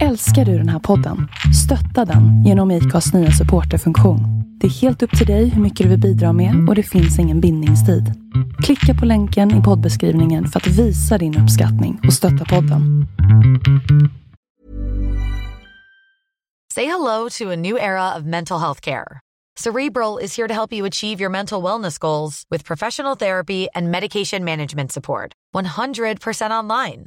Älskar du den här podden? Stötta den genom IKAs nya supporterfunktion. Det är helt upp till dig hur mycket du vill bidra med och det finns ingen bindningstid. Klicka på länken i poddbeskrivningen för att visa din uppskattning och stötta podden. Say hello to a new era of mental health care. Cerebral is here to help you achieve your mental wellness goals with professional therapy and medication management support. 100% online.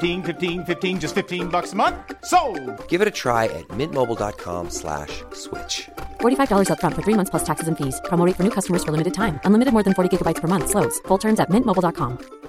15, 15 15, just 15 bucks a month. So, Give it a try at mintmobile.com slash switch. $45 upfront for three months plus taxes and fees. Promo rate for new customers for limited time. Unlimited more than 40 gigabytes per month. Slows. Full terms at mintmobile.com.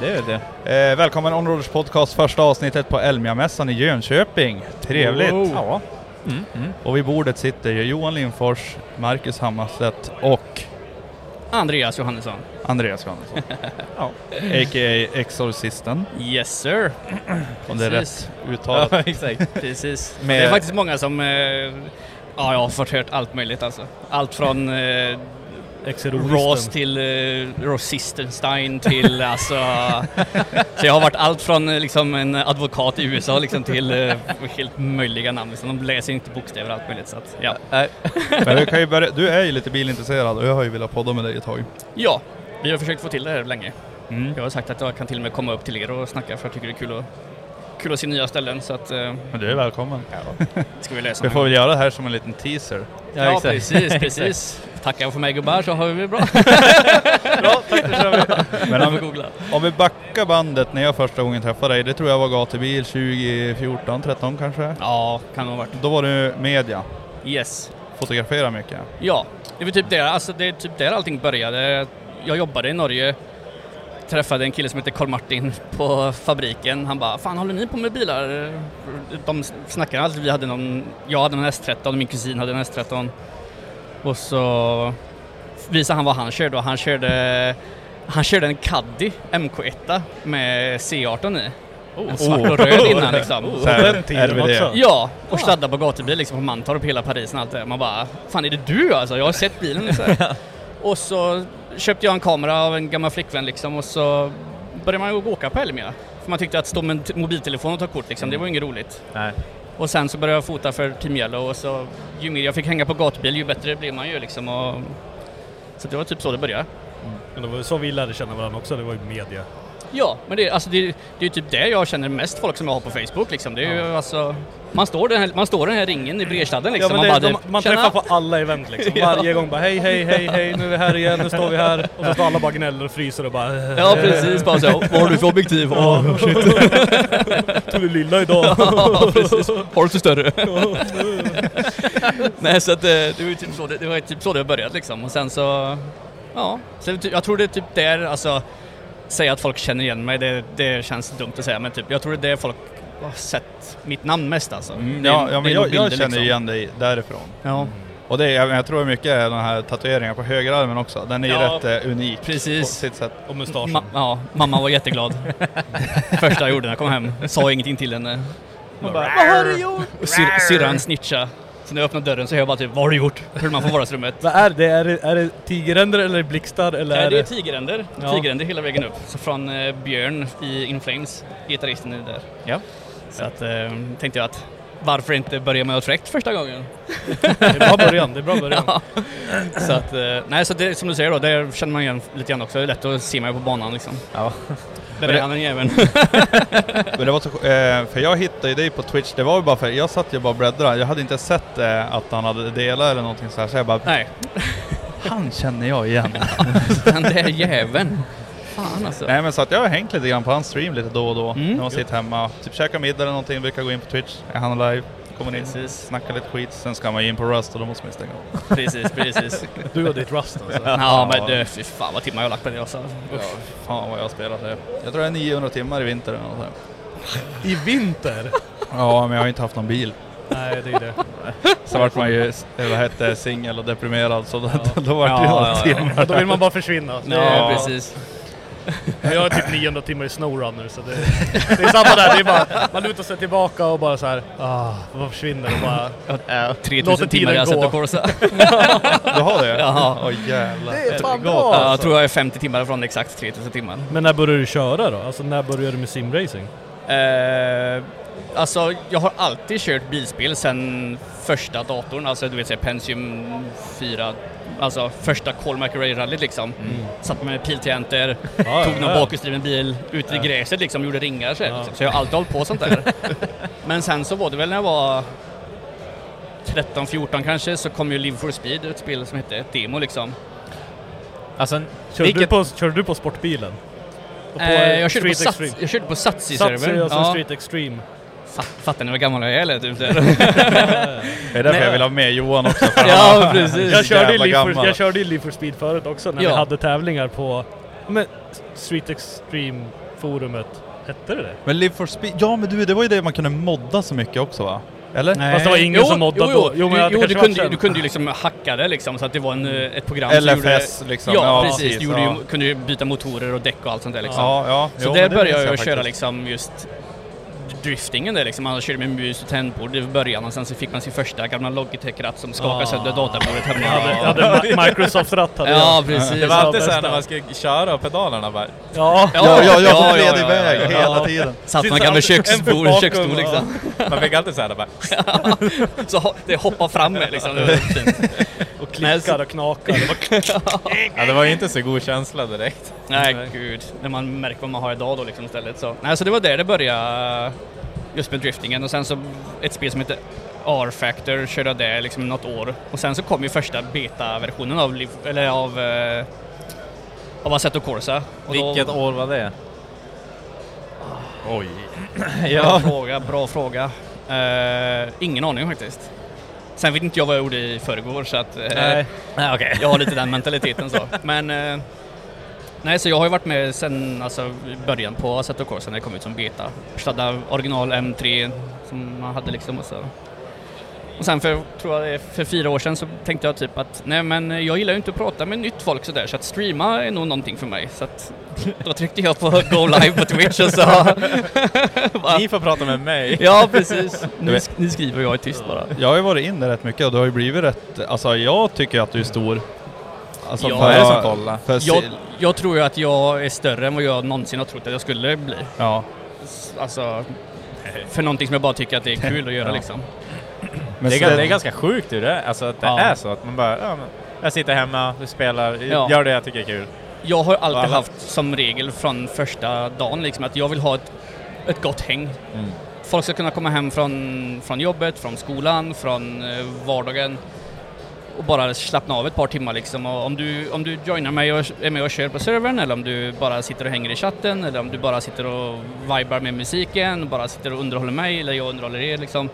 det är det. Eh, välkommen Onroaders podcast, första avsnittet på Elmia-mässan i Jönköping. Trevligt! Wow. Ja. Mm, Och vid bordet sitter Johan Lindfors, Marcus Hammarstedt och Andreas Johannesson. Andreas Johansson. ja. A.k.a. Exorcisten, Yes sir. om det är rätt uttalat. Ja, exakt. Precis. Med- Det är faktiskt många som... Eh, ja, jag har fått hört allt möjligt alltså. Allt från eh, Ross till eh, Rossistenstein till alltså... så jag har varit allt från eh, liksom en advokat i USA liksom till eh, helt möjliga namn. Liksom. De läser inte bokstäver och allt möjligt så att, ja. Men du, kan ju börja, du är ju lite bilintresserad och jag har ju velat podda med dig ett tag. Ja, vi har försökt få till det här länge. Mm. Jag har sagt att jag kan till och med komma upp till er och snacka för jag tycker det är kul att, kul att se nya ställen så att eh, Men du är välkommen. ska vi läsa Vi får väl göra det här som en liten teaser. Ja, precis, precis. Tackar för mig gubbar så har vi det bra. Bra, tack då kör vi. Men om, googla. om vi backar bandet när jag första gången träffade dig, det tror jag var gatubil 2014, 13 kanske? Ja, kan det ha varit. Då var du media, Yes. fotografera mycket. Ja, det var typ där, alltså det är typ där allting började. Jag jobbade i Norge, träffade en kille som heter Carl Martin på fabriken. Han bara, fan håller ni på med bilar? De snackade alltid, vi hade någon, jag hade en S13 och min kusin hade en S13. Och så visade han vad han körde och han körde han körde en Caddy MK1 med C18 i. En svart och röd innan liksom. Så här. Ja, och sladdar på gatubil liksom på Mantorp, hela Paris och allt det. Man bara, fan är det du alltså? Jag har sett bilen. Så här. och så köpte jag en kamera av en gammal flickvän liksom och så började man ju åka på Elmia. För man tyckte att stå med en mobiltelefon och ta kort liksom, det var ju inget roligt. Nej. Och sen så började jag fota för Team Yellow och så ju mer jag fick hänga på gatubil ju bättre blev man ju liksom. Och, så det var typ så det började. Men det var så vi lärde känna varandra också, det var ju media. Ja, men det, alltså det, det är typ det jag känner mest folk som jag har på Facebook liksom. Det är ju alltså, man står, den här, man står den här ringen i Brerstaden liksom. ja, man det, bara, de, man träffar på alla event liksom. Ja. Varje gång bara hej, hej, hej, hej, nu är vi här igen, nu står vi här. Och så står alla bara gnäller och fryser och bara Ja precis, bara så, vad har du för objektiv? Åh, shit. tog du lilla idag? ja, precis. Har du inte större? Nej så att eh, det var ju typ så det, det var typ så det börjat liksom och sen så, ja, så det, jag tror det är typ där, alltså säga att folk känner igen mig, det, det känns dumt att säga men typ, jag tror det är där folk har sett mitt namn mest alltså. Mm, Det ja, ja, det men jag, jag känner liksom. igen dig därifrån. Ja, Och det är, jag, jag tror mycket är den här tatueringen på högerarmen också. Den är ju Ja, rätt eh, unik precis. på sitt sätt. Och mustaschen. Ma- ja, mamma var jätteglad. Första jag gjorde när jag kom hem, sa ingenting till henne. Man bara, Vad har du gjort? Syr, syrran snitcha. Så när jag öppnar dörren så hör jag bara typ Vad har du gjort? Hör man från vardagsrummet. Vad är det? Är det, är det tigeränder eller blixtar eller Nej, är det är tigeränder. Ja. Tigeränder hela vägen upp. Så från eh, Björn i In Flames, gitarristen är där. Ja. Så att eh, tänkte jag att varför inte börja med Attract första gången? Det är bra början, det är bra början. Ja. Så att, eh, nej så det som du säger då, där känner man igen lite grann också. Det är lätt att se mig på banan liksom. Ja. Där är han den jäveln. Men det var så, eh, för jag hittade ju dig på Twitch, det var ju bara för, jag satt ju bara och bläddrade, jag hade inte sett eh, att han hade delat eller någonting så här, så jag bara, nej, han känner jag igen. den där jäveln. Fan alltså. Nej men så att jag har hängt lite grann på hans stream lite då och då, Mm. när man sitter hemma, typ käkar middag eller någonting, brukar gå in på Twitch, är han live, kommer in, Precis. snackar lite skit, sen ska man ju in på Rust och då måste man ju stänga av. Precis, precis. Du och ditt Rust alltså. Ja men du, fy fan vad timmar jag har lagt på det alltså. Ja, fan vad jag har spelat det. Jag tror det är 900 timmar i vinter eller något. I vinter? Ja, men jag har inte haft någon bil. Nej, det är det. Så vart man ju, vad hette singel och deprimerad så då, då vart det Ja, ju ja, några ja. timmar. Då vill man bara försvinna. Ja, precis. Jag har typ 900 timmar i Snowrunner så det, det är samma där. Det är bara, man lutar sig tillbaka och bara så här, ah, vad försvinner och bara... Ja, 3000 Låter timmar jag sett och Corsa. Du har det? Jaha. Åh jävlar. Det är fan bra Ja, jag alltså. tror jag är 50 timmar från exakt 3000 timmar. Men när började du köra då? Alltså när började du med simracing? Eh, alltså, jag har alltid kört bilspel sen första datorn, alltså du vet säga Pentium 4, alltså första Call McRae-rallyt liksom. Satt med piltangenter, Ja, tog någon ja. bakhjulsdriven bil ut i gräset liksom, gjorde ringar så, Ja. liksom. så jag har alltid hållit på sånt där. Men sen så var det väl när jag var 13-14 kanske så kom ju Live for Speed, ett spel som hette Demo liksom. Alltså, Körde, vilket... du, på, körde du på sportbilen? Och på Eh, jag, körde på sats, jag körde på Satsi, Satsi-servern. alltså Ja. Street Extreme. Fatt, fattar ni vad gammal jag är eller? Typ där. Det är därför Nej. jag vill ha med Johan också. Ja, precis. så Jag körde, for, jag körde i Live for Speed förut också när vi Ja. hade tävlingar på men, Street Extreme forumet. Hette det det? Men Live for Speed, ja men du det var ju det man kunde modda så mycket också va? Eller? Nej. Fast det var ingen som moddade jo, då. Jo, men jo, jo, du, kunde, du kunde ju liksom hacka det liksom så att det var en, eh, ett program som LFS gjorde... liksom. Ja, Ja, precis. precis, Du ja. ju, kunde ju byta motorer och däck och allt sånt där liksom. Ja, ja. Så jo, där men det började minns jag, köra liksom just driftingen där liksom. Man körde med mus och tangentbord i början och sen så fick man sin första gamla Logitech-ratt som skakade Ah. sönder datorbordet hemma. Jag hade, jag hade Microsoft-ratt hade Ja, jag. precis. Det var alltid Ja, såhär när man ska köra pedalerna bara... Ja, Ja, ja, jag ja, gled ja, ja, iväg ja, ja. hela tiden. Satt man en köksbord, köksstol ja. liksom. Man fick alltid såhär bara... Så det hoppar fram med liksom. Det och klickar och knakar. Ja, det var ju inte så god känsla direkt. Nej, gud. När man märker vad man har idag då liksom istället. Så, nej, så det var där det började, just med driftingen. Och sen så ett spel som heter R-Factor körde jag där liksom något år. Och sen så kom ju första beta-versionen av, Liv, eller av, eh, av Assetto Corsa. Och då- Vilket år var det? Oj. Bra fråga, bra fråga. Eh, ingen aning faktiskt. Sen vet inte jag vad jag gjorde i förrgår så att... eh, Nej. Nej, okej. Jag har lite den mentaliteten så. Men... nej, så jag har ju varit med sen alltså, början på Assetto Corsa när det kom ut som beta. Stadda original M3 som man hade liksom och så. Och sen för, tror jag det är för fyra år sedan så tänkte jag typ att nej men jag gillar ju inte att prata med nytt folk sådär så att streama är nog någonting för mig. Så att då tryckte jag på Go Live på Twitch och sa... Ni får prata med mig. Ja, precis. Nu, sk- nu skriver jag är tyst bara. Jag har ju varit inne rätt mycket och du har ju blivit rätt, alltså jag tycker att du är stor. Alltså Ja, för- vad är det som kollar? För Jag, jag tror ju att jag är större än vad jag någonsin har trott att jag skulle bli. ja. Alltså, för någonting som jag bara tycker att det är kul att göra Ja. liksom. Men Det är, det är ganska sjukt hur det är, alltså att det Ja. är så att man bara, ja, men jag sitter hemma, du spelar, Ja. gör det jag tycker är kul. Jag har alltid Alla- haft som regel från första dagen liksom att jag vill ha ett, ett gott häng. Mm. Folk ska kunna komma hem från, från jobbet, från skolan, från eh, vardagen och bara slappna av ett par timmar liksom. Och om du, om du joinar mig och är med och kör på servern eller om du bara sitter och hänger i chatten eller om du bara sitter och vibar med musiken, bara sitter och underhåller mig eller jag underhåller er liksom.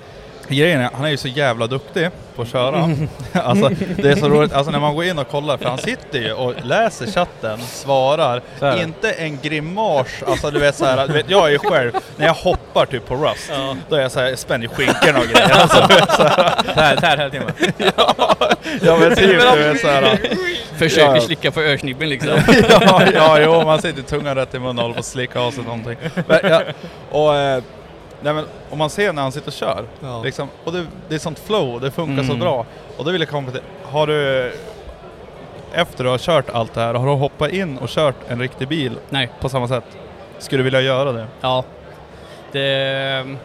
Grejen är, han är ju så jävla duktig på att köra. alltså det är så roligt, alltså när man går in och kollar, för han sitter ju och läser chatten, svarar, Så inte en grimas, alltså du vet såhär, du vet jag är ju själv, när jag hoppar typ på Rust, då är jag såhär, spänner skinkorna och grejer. Alltså, såhär, Tär, tär hela tiden. ja men typ du vet såhär, Försöker Ja. slicka på örsnibben liksom. ja, ja, jo, man sitter tungan rätt i munnen och håller på att slicka av sig någonting. Men, ja, och, eh, Nej men om man ser när han sitter och kör, Ja. liksom, och det, det är sånt flow, det funkar så Mm. bra. Och då vill jag komma till, har du, efter du har kört allt det här, har du hoppat in och kört en riktig bil Nej, på samma sätt? Skulle du vilja göra det? ja. Det...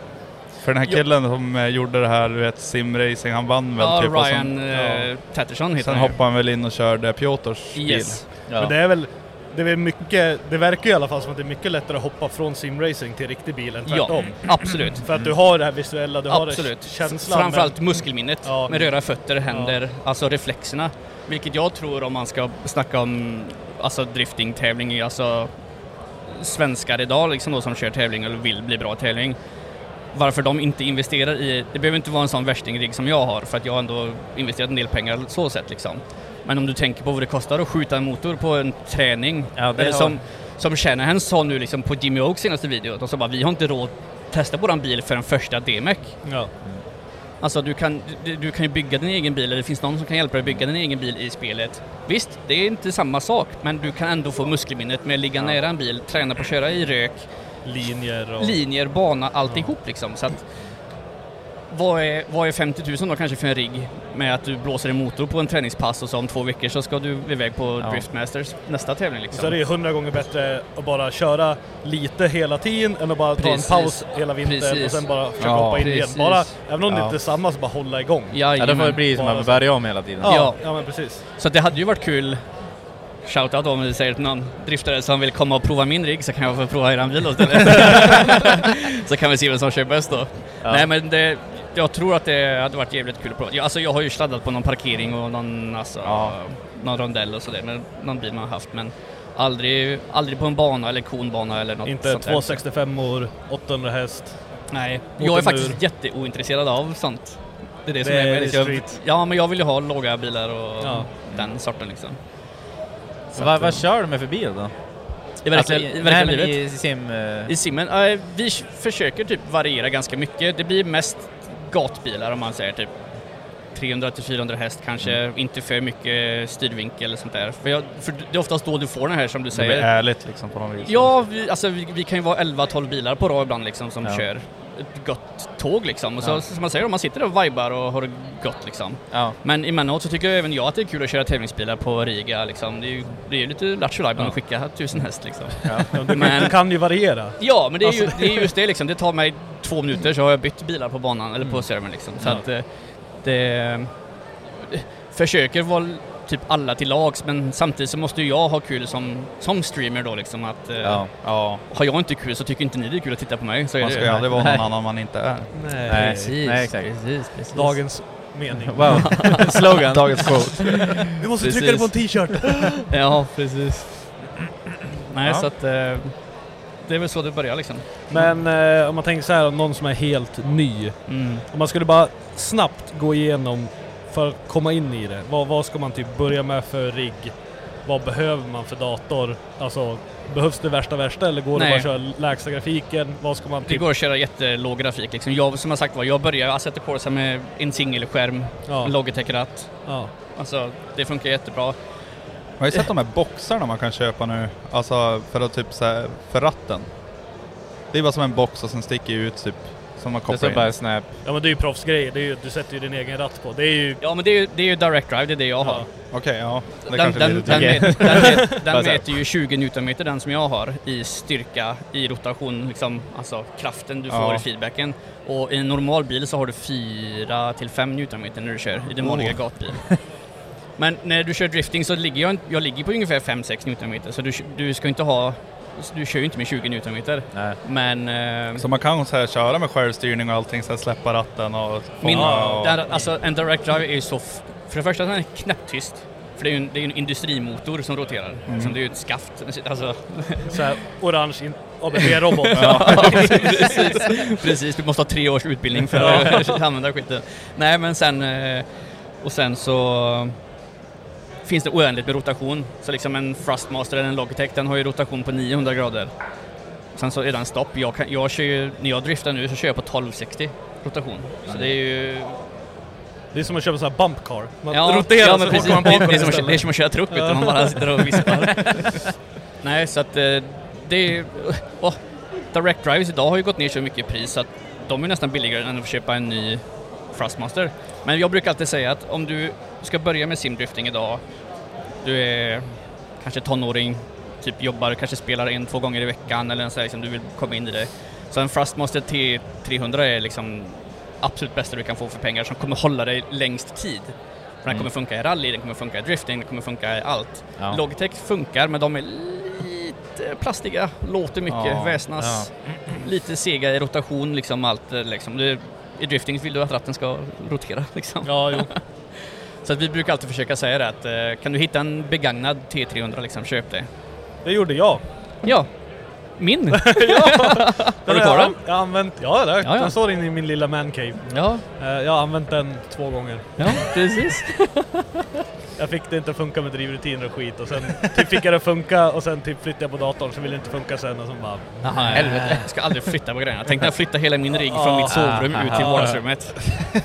För den här Jo. killen som eh, gjorde det här, du vet, simracing, han vann väl Ja, typ. och Ryan sen, eh, Tatterson heter sen hoppade han väl in och körde Piotrs Yes. Ja. Men det är väl, det är mycket, det verkar ju i alla fall som att det är mycket lättare att hoppa från simracing till riktig bil än Ja, tvärtom. absolut. För att du har det här visuella, du har Absolut. det känslan. Framförallt men- muskelminnet Ja. med röra fötter, händer, alltså reflexerna. Vilket jag tror om man ska snacka om alltså driftingtävling, alltså svenskar idag liksom då som kör tävling eller vill bli bra tävling. Varför de inte investerar i, det behöver inte vara en sån värstingrigg som jag har för att jag har ändå investerat en del pengar så sätt liksom. Men om du tänker på vad det kostar att skjuta en motor på en träning. Ja, eller som, som Shanahan sa nu liksom på Jimmy Oaks senaste video, de sa bara vi har inte råd att testa våran bil för en första DMEC. Ja. Alltså du kan, du, du kan ju bygga din egen bil, eller det finns någon som kan hjälpa dig att bygga din egen bil i spelet. Visst, det är inte samma sak, men du kan ändå få muskelminnet med att ligga nära en bil, träna på att köra i rök, Linjer och... linjer, bana, alltihop liksom. Så att, vad är, vad är 50 000 då kanske för en rigg med att du blåser en motor på en träningspass och så om två veckor så ska du iväg på Ja. Driftmasters nästa tävling liksom. Så är det ju hundra gånger bättre att bara köra lite hela tiden än att bara Precis. ta en paus hela vintern Precis. och sen bara försöka Ja, hoppa in precis. igen. Bara, även om det Ja. inte är samma så bara hålla igång. Ja, Ja, då får det bli som att börja om hela tiden. Ja, Ja. men precis. Så det hade ju varit kul Shoutout om du säger till någon driftare som vill komma och prova min rigg så kan jag få prova eran bil istället. så kan vi se vem som kör bäst då. Ja. Nej men det, jag tror att det hade varit jävligt kul att prova. Jag, alltså jag har ju sladdat på någon parkering och någon, alltså, Ja. någon rondell och sådär med någon bil man har haft men aldrig, aldrig på en bana eller konbana eller något Inte sånt där. 265 år, 800 häst. Nej, jag är faktiskt jätteointresserad av sånt. Det är det, som Det är med är det. Så jag- street. Ja men jag vill ju ha låga bilar och Ja. den sorten liksom. Så vad, vad kör du med för bil då? I verkliga, Alltså, i verkliga livet. i sim... eh, I simmen, eh, vi försöker typ variera ganska mycket. Det blir mest gatbilar om man säger typ 300-400 häst kanske, Mm. inte för mycket styrvinkel eller sånt där. För, jag, för det är oftast då du får den här som du Det blir säger. ärligt liksom på något vis. Ja, vi, alltså vi, vi kan ju vara 11-12 bilar på rad ibland liksom som Ja. kör ett gott tåg liksom. Och så, Ja. som man säger, man sitter där och vibar och har det gott liksom. Ja. Men emellanåt så tycker även jag att det är kul att köra tävlingsbilar på Riga liksom. Det är ju det är lite lattjo Ja. att skicka tusen häst liksom. Ja, du, Men- du kan ju variera. Ja, men det är, ju, Alltså, det är just det liksom. Det tar mig två minuter så har jag bytt bilar på banan, eller på Mm. servern liksom. Så att eh, det... Försöker vara typ alla till lags, men samtidigt så måste ju jag ha kul som, som streamer då liksom. Att, eh, Ja. Ja, Har jag inte kul så tycker inte ni det är kul att titta på mig. Så man det ska ju aldrig vara någon annan man inte är. Nej. Nej. Precis, Nej, exakt. precis, precis. Dagens mening. Wow. Slogan. Dagens quote. Vi måste Precis. trycka det på en t-shirt! Ja, precis. Nej, Ja. så att... Eh, det är väl så det börjar liksom. Men eh, om man tänker så här, om någon som är helt ny. Mm. Om man skulle bara snabbt gå igenom för att komma in i det. Vad, vad ska man typ börja med för rigg? Vad behöver man för dator? Alltså, behövs det värsta värsta eller går Nej. det bara att köra lägsta grafiken? Vad ska man Det typ... går att köra jättelåg grafik liksom. Jag, som jag sagt var, jag började Assetto Corsa med en singelskärm, Ja, en Logitech-ratt. ja. Alltså, det funkar jättebra. Man har ju sett de här boxarna man kan köpa nu, alltså för att typ så här, för ratten. Det är bara som en box och sen sticker ut typ, som man Det kopplar in. bara snap. ja men det är ju proffsgrejer. Det är ju, du sätter ju din egen ratt på. Det är ju... Ja men det är ju, det är ju Direct Drive, det är det jag har. Okej, ja. Det Den, den, den, vet, den, den mäter ju 20 Newtonmeter den som jag har i styrka, i rotation, liksom, alltså kraften du får i feedbacken. Och i en normal bil så har du 4 till 5 Newtonmeter när du kör i din vanliga Oh. gatbil. Men när du kör drifting så ligger jag, jag ligger på ungefär 5-6 Newtonmeter så du, du ska inte ha, du kör ju inte med 20 Newtonmeter. Nej. Men eh, Så man kan så här köra med självstyrning och allting, så här släppa ratten och Min, fånga och... där, alltså en direct drive är ju så... För det första den är knäpptyst. För det är ju en, det är en industrimotor som roterar. Liksom, det är ju ett skaft. Alltså, Så här, orange in- ABB-robot. precis, precis, du måste ha tre års utbildning för att använda skiten. Nej men sen... eh, Och sen så... Finns det oändligt med rotation. Så liksom en Thrustmaster eller en Logitech den har ju rotation på 900 grader. Sen så är den stopp. Jag, kan, jag kör ju, när jag driftar nu så kör jag på 1260 rotation. Så det är ju Det är som att köpa en sån här bump car. Man Ja, roterar ja så men precis. man Det, det, är som att, det är som att köra truck, utan man bara sitter och vispar. Nej, så att eh, det är... åh, Direct Drives idag har ju gått ner så mycket i pris så att de är nästan billigare än att köpa en ny Thrustmaster. Men jag brukar alltid säga att om du ska börja med simdrifting idag, du är kanske tonåring, typ jobbar, kanske spelar en, två gånger i veckan eller så här, liksom, du vill komma in i det. Så en Thrustmaster T300 är liksom absolut bästa du kan få för pengar som kommer hålla dig längst tid. För den Mm. kommer funka i rally, den kommer funka i drifting, den kommer funka i allt. Ja. Logitech funkar men de är lite plastiga, låter mycket, Ja, väsnas, lite sega i rotation liksom allt eh, liksom. Det, I drifting vill du att ratten ska rotera liksom. Ja, jo. Så att vi brukar alltid försöka säga det att eh, kan du hitta en begagnad T300 liksom, köp det. Det gjorde jag. Ja, min! ja! Har du kvar den? Jag har använt, ja, där, Ja, ja. den står inne i min lilla mancave. Ja, Eh, Jag har använt den två gånger. ja precis. Jag fick det inte att funka med drivrutiner och skit och sen typ fick jag det att funka och sen typ flyttade jag på datorn så ville det inte funka sen och så bara... Jaha, helvete. Jag ska aldrig flytta på grejerna. Tänk när jag flyttar hela min rigg från mitt sovrum ut till vardagsrummet.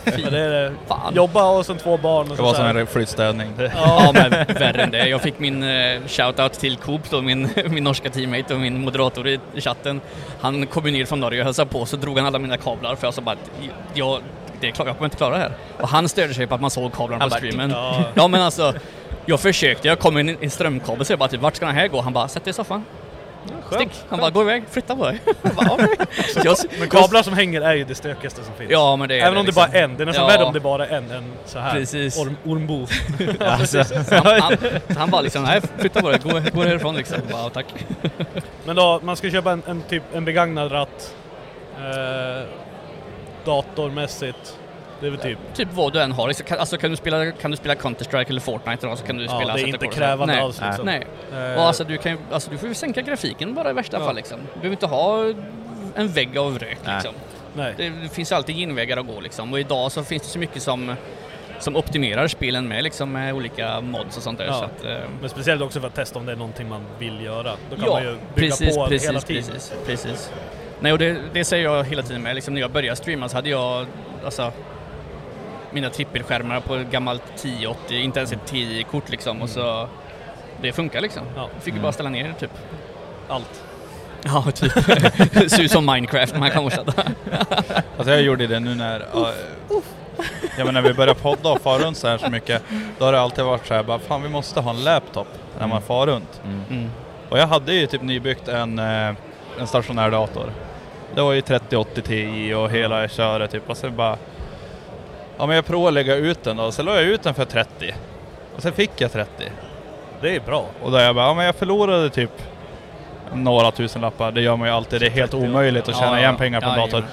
Ja, det är det. Fan. Jobba och sen två barn och Det så var så som här. en flyttstädning. Ja, men värre än det. Jag fick min uh, shoutout till Coop då, min, min norska teammate och min moderator i, i chatten. Han kom ju ner från Norge och hälsade på, så drog han alla mina kablar för jag sa bara att jag, det är klart, jag kommer inte klara det här. Och han störde sig på att man såg kablarna på streamen. ja. Ja men alltså, jag försökte, jag kom in i en strömkabel så jag bara typ, vart ska den här gå? Han bara, sätt dig i soffan. Stick. Han bara, gå iväg, flytta på dig. Men kablar som hänger är ju det stökigaste som finns. Ja men det är Även det, om det liksom. bara är en. Det är nästan Ja. värre om det bara är en än så här. Precis. Orm, ormbo. Alltså, Så han, han, han bara liksom, nej flytta på dig, gå, gå härifrån liksom. Bara, tack. Men då, man ska köpa en, en, typ, en begagnad ratt. Eh, datormässigt. Det är väl typ... Typ vad du än har. Liksom, kan- Alltså kan du spela, kan du spela Counter-Strike eller Fortnite då, så kan du Ja, spela det är inte krävande Nej. alls liksom. Nej. Eh, Och alltså du, kan, ju- alltså du får ju sänka grafiken bara i värsta Ja. fall liksom. Du behöver inte ha en vägg av rök Nej. liksom. nej. Det, det finns alltid genvägar att gå liksom. Och idag så finns det så mycket som, som optimerar spelen med liksom med olika mods och sånt där. Ja. Så att, eh, Men speciellt också för att testa om det är någonting man vill göra. Då kan ja, man ju bygga precis, på precis, hela tiden. Precis, precis. Nej, och det, det säger jag hela tiden med. Liksom, när jag började streama så hade jag alltså, mina trippelskärmar på ett gammalt 1080, inte ens ett 10-kort liksom. Och så, det funkar liksom. Ja. Fick ju bara ställa ner typ. Allt. Ja, typ. Ser ut som Minecraft man kan årsada. Alltså jag gjorde det nu när, ja, ja, men när vi började podda och fara runt så här så mycket, då har det alltid varit så här, bara, fan vi måste ha en laptop när man far runt. Mm. Och jag hade ju typ nybyggt en, eh, en stationär dator. Det var ju 3080 Ti och hela köret typ och sen bara... Ja men jag provade att lägga ut den då, så la jag ut den för 30. Och sen fick jag 30. Det är bra. Och då jag bara, ja men jag förlorade typ några tusen lappar. det gör man ju alltid. Det är helt omöjligt att tjäna igen pengar på en dator.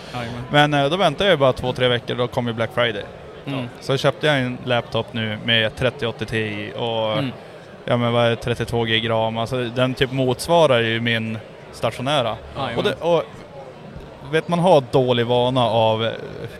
Men eh, då väntade jag ju bara två, tre veckor, då kom ju Black Friday. Mm. Så köpte jag en laptop nu med 3080 Ti och Mm. ja men vad är det, 32 gig ram. Alltså den typ motsvarar ju min stationära. Jajamän. Och, det, och vet man har dålig vana av eh,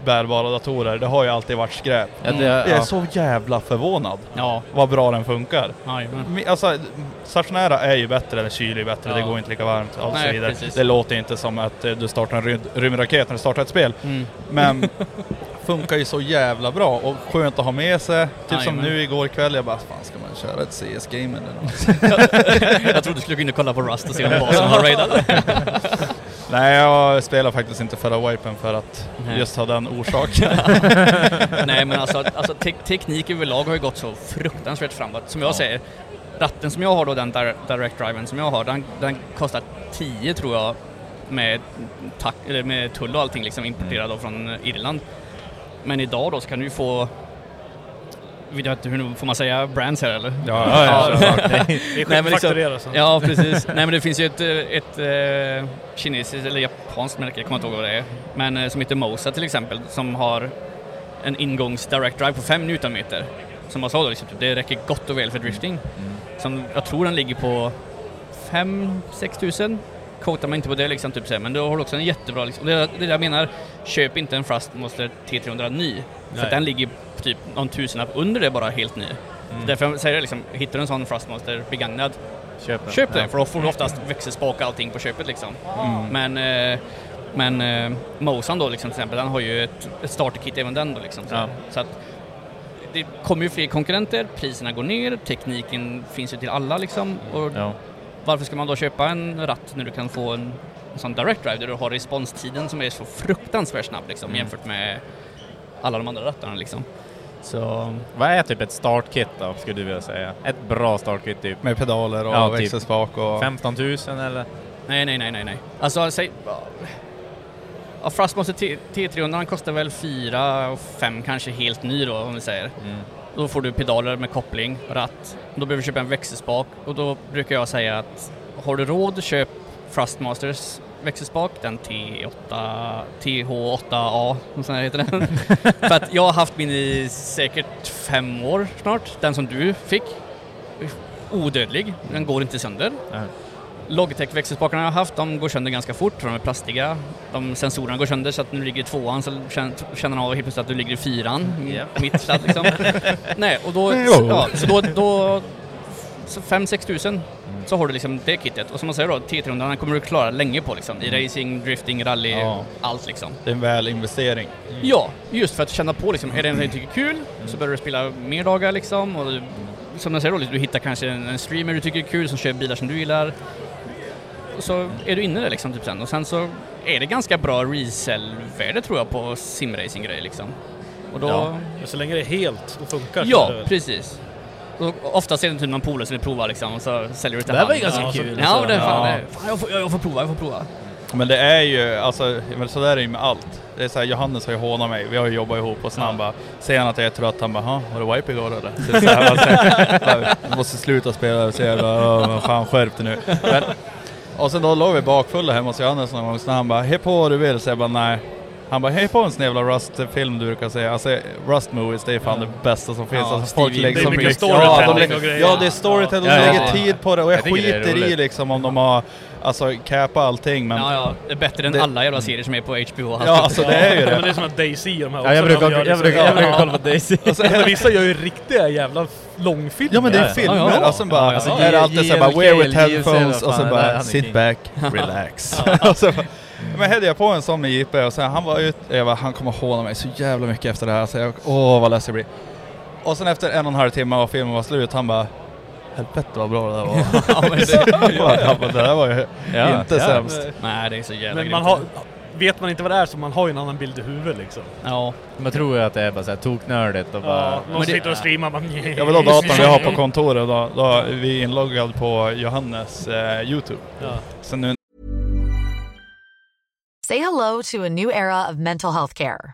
bärbara datorer, det har ju alltid varit skräp. det, Jag är ja. så jävla förvånad Ja, vad bra den funkar. Mi- Alltså, stationära är ju bättre, eller kyl är bättre, Ja. det går inte lika varmt och så vidare. precis. Det låter inte som att eh, du startar en rym- rymdraket när du startar ett spel. Mm. Men funkar ju så jävla bra och skönt att ha med sig. Typ som Jajamän. nu igår kväll, jag bara, fan ska man köra ett CS-game eller något? jag trodde du skulle gå in och kolla på Rust och se om basen har raidat. Nej, jag spelar faktiskt inte förra wipen för att Nej. just ha den orsaken. Nej men alltså, alltså te teknik överlag har ju gått så fruktansvärt framåt. Som jag säger, ratten som jag har då, den dir direct driven som jag har, den, den kostar 10 tror jag med, tack, eller med tull och allting liksom importerad då från Irland. Men idag då så kan du ju få vet inte, hur får man säga brands här eller? Ja, ja, ja, Ja. Det är liksom- sen. Ja, precis. Nej, men det finns ju ett, eh, ett eh, kinesiskt eller japanskt märke, jag kommer inte ihåg vad det är, men eh, som heter Mosa till exempel, som har en ingångs direct drive på 5 Newtonmeter. Som jag sa då, liksom, det räcker gott och väl för drifting. Som jag tror den ligger på 5-6 tusen. Quotar mig inte på det liksom, typ, men du har också en jättebra, liksom, det, är det jag menar, köp inte en Thrustmaster T300 ny. För den ligger typ någon tusenlapp under det bara helt ny. Därför jag säger det liksom, hittar du en sån Thrustmaster begagnad, Köp den. Köp Ja. den, för då får du oftast växelspak och allting på köpet liksom. Men, eh, men eh, Mosan då liksom, till exempel, den har ju ett, ett starterkit även den då liksom. Så, Ja. så att det kommer ju fler konkurrenter, priserna går ner, tekniken finns ju till alla liksom. Och Ja. Varför ska man då köpa en ratt när du kan få en sån direct drive där du har responstiden som är så fruktansvärt snabb liksom Mm. jämfört med alla de andra rattarna liksom. Så Vad är typ ett startkit då, skulle du vilja säga? Ett bra startkit typ? Med pedaler och Ja, typ. växelspak och... 15 000 eller? nej, nej, nej, nej, nej. Alltså säg... Ja, Thrustmaster T- T300 kostar väl 4 och 5 kanske helt ny då om vi säger. Mm. Då får du pedaler med koppling, ratt. Då behöver du köpa en växelspak och då brukar jag säga att har du råd, köp Thrustmasters växelspak, den T8, TH8A, som heter den. För att jag har haft min i säkert fem år snart, den som du fick. Odödlig, den går inte sönder. Nej. Logitech växelspakarna jag har haft, de går sönder ganska fort för de är plastiga. De sensorerna går sönder så att när du ligger i tvåan så känner känner av helt plötsligt att du ligger i fyran, Japp. mitt sladd liksom. Nej, och då, Jo. ja, så då, då så 5-6 tusen så har du liksom det kittet. Och som man säger då, T300 den kommer du klara länge på liksom. I racing, drifting, rally, Ja. allt liksom. Det är en väl investering. Ja, just för att känna på liksom, är det en du tycker är kul så börjar du spela mer dagar liksom. Och du, som jag säger då, du hittar kanske en, en streamer du tycker är kul som kör bilar som du gillar. Och så är du inne där liksom typ sen. Och sen så är det ganska bra resell-värde tror jag på simracing-grejer liksom. Och då... Ja. Men så länge det är helt och funkar Ja, precis. Och oftast är det typ någon polare som vill prova liksom och så säljer du till Det här var ju ganska ja, kul, Så, ja, alltså. det är fan, Ja. det. fan jag, får, jag, jag får prova, jag får prova. Men det är ju, alltså, men så där är det ju med allt. Det är så här, Johannes har ju hånat mig, vi har ju jobbat ihop och sen han bara, säger han att jag är trött, han bara, "Ha, var det wipe igår eller? Så så här, alltså, jag måste sluta spela, så jävla, "Åh, men fan skärp dig nu. Men, och sen då låg vi bakfulla hemma hos Johannes någon gång, så han bara, hej på vad du vill, så jag bara, nej. Han bara, hej på en sån jävla Rust-film du brukar säga. Alltså Rust Movies, det är fan det bästa som finns. Ja, alltså, folk lägger det är mycket storytelling ja, de och grejer. Ja, det är storytelling, de Ja, ja, lägger tid på det och jag, Jag tycker det skiter i liksom om de har, alltså capa allting men Ja, ja, det är bättre än Det- alla jävla serier som är på HBO. Ja, alltså det är ju Ja, det. men det är som att Daisy de här Ja, jag också, brukar, jag liksom- brukar, jag brukar kolla på Daisy. Alltså, vissa gör ju riktiga jävla långfilmer. Ja men det är filmer, Ja, ja. och sen bara, Ja, ja. är det alltid såhär bara wear with headphones och så bara sit back, relax. men hade jag på en sån med JP och sen han var ute, jag bara, han kommer håna mig så jävla mycket efter det här, så jag, åh vad less jag blir. Och sen efter en och en halv timme och filmen var slut, han bara Helvete vad bra det där var. Ja, men det, han bara, det där var ju Ja, inte ja. sämst. nej, det är så jävla Men man har, vet man inte vad det är så man har ju en annan bild i huvudet liksom. Ja, Man tror ju att det är bara såhär toknördigt och bara... Ja, någon men sitter och streamar man... Jag vill ha datorn vi har på kontoret, då, då är vi inloggad på Johannes eh, Youtube. Ja. Så nu Say hello to a new era of mental health care.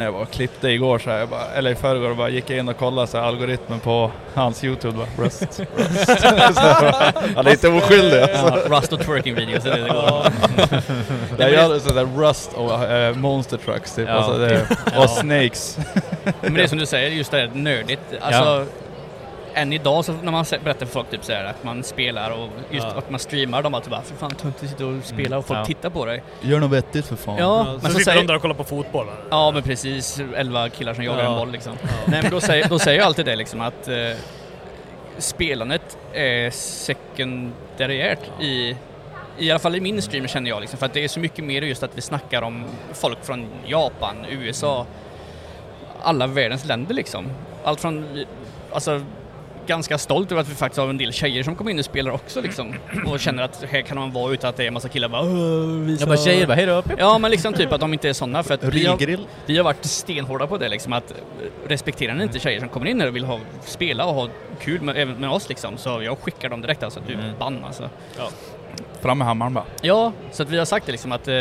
Jag var och klippte igår så här, jag bara, eller i förrgår, bara gick jag in och kollade så här, algoritmen på hans Youtube. Bara, rust, rust. Han är inte oskyldig alltså. ja, Rust och twerking videos, det är det det går. Jag gör sådär Rust och eh, Monster Trucks typ. Ja. Alltså, det, Ja. och Snakes. Men det är som du säger, just det här nördigt. Alltså, än idag så när man berättar för folk typ så här, att man spelar och just Ja. att man streamar, de bara typ bara för fan töntigt sitta och spela och folk Ja. tittar på dig. Gör något vettigt för fan. Ja, Ja, men så så sitter säger... de där och kollar på fotboll. Ja men precis, 11 killar som jagar Ja. en boll liksom. Nej men då säger, då säger jag alltid det liksom att eh, spelandet är sekundärt i i alla fall i min stream känner jag liksom, för att det är så mycket mer just att vi snackar om folk från Japan, USA, alla världens länder liksom. allt från, alltså ganska stolt över att vi faktiskt har en del tjejer som kommer in och spelar också liksom. Och känner att här kan man vara utan att det är en massa killar bara "Åh, visa. Bara tjejer bara, hej då. Ja men liksom typ att de inte är sådana för att vi har, vi har varit stenhårda på det liksom att respekterar ni inte tjejer som kommer in här och vill ha, spela och ha kul med, även med oss liksom så jag skickar dem direkt alltså, typ bann alltså. Fram med hammaren bara. Ja, så att vi har sagt det liksom att eh,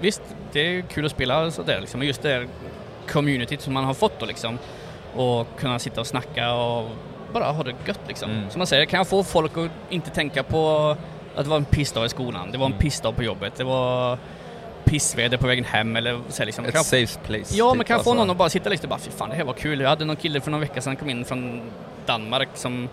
visst, det är kul att spela sådär liksom, men just det här communityt som man har fått då liksom och kunna sitta och snacka och bara ha det gött liksom. Mm. Som man säger, kan jag få folk att inte tänka på att det var en pissdag i skolan, det var en pissdag på jobbet, det var pissväder på vägen hem eller så här, liksom. Ett safe place. Ja, typ, men kan jag få alltså. någon att bara sitta lite och bara fy fan det här var kul. Jag hade någon kille för någon vecka sedan kom in från Danmark som